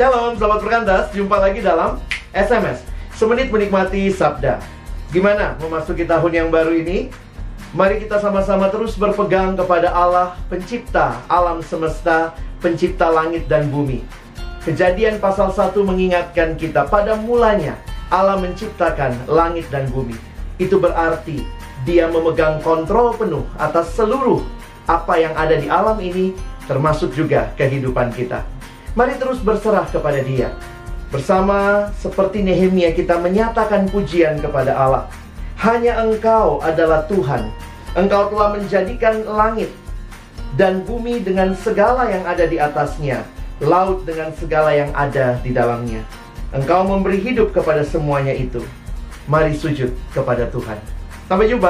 Shalom, selamat berkantas. Jumpa lagi dalam SMS. Semenit menikmati Sabda. Gimana memasuki tahun yang baru ini? Mari kita sama-sama terus berpegang kepada Allah, pencipta alam semesta, pencipta langit dan bumi. Kejadian pasal 1 mengingatkan kita pada mulanya Allah menciptakan langit dan bumi. Itu berarti dia memegang kontrol penuh atas seluruh apa yang ada di alam ini, termasuk juga kehidupan kita. Mari terus berserah kepada Dia. Bersama seperti Nehemia kita menyatakan pujian kepada Allah. Hanya Engkau adalah Tuhan. Engkau telah menjadikan langit dan bumi dengan segala yang ada di atasnya, laut dengan segala yang ada di dalamnya. Engkau memberi hidup kepada semuanya itu. Mari sujud kepada Tuhan. Sampai jumpa.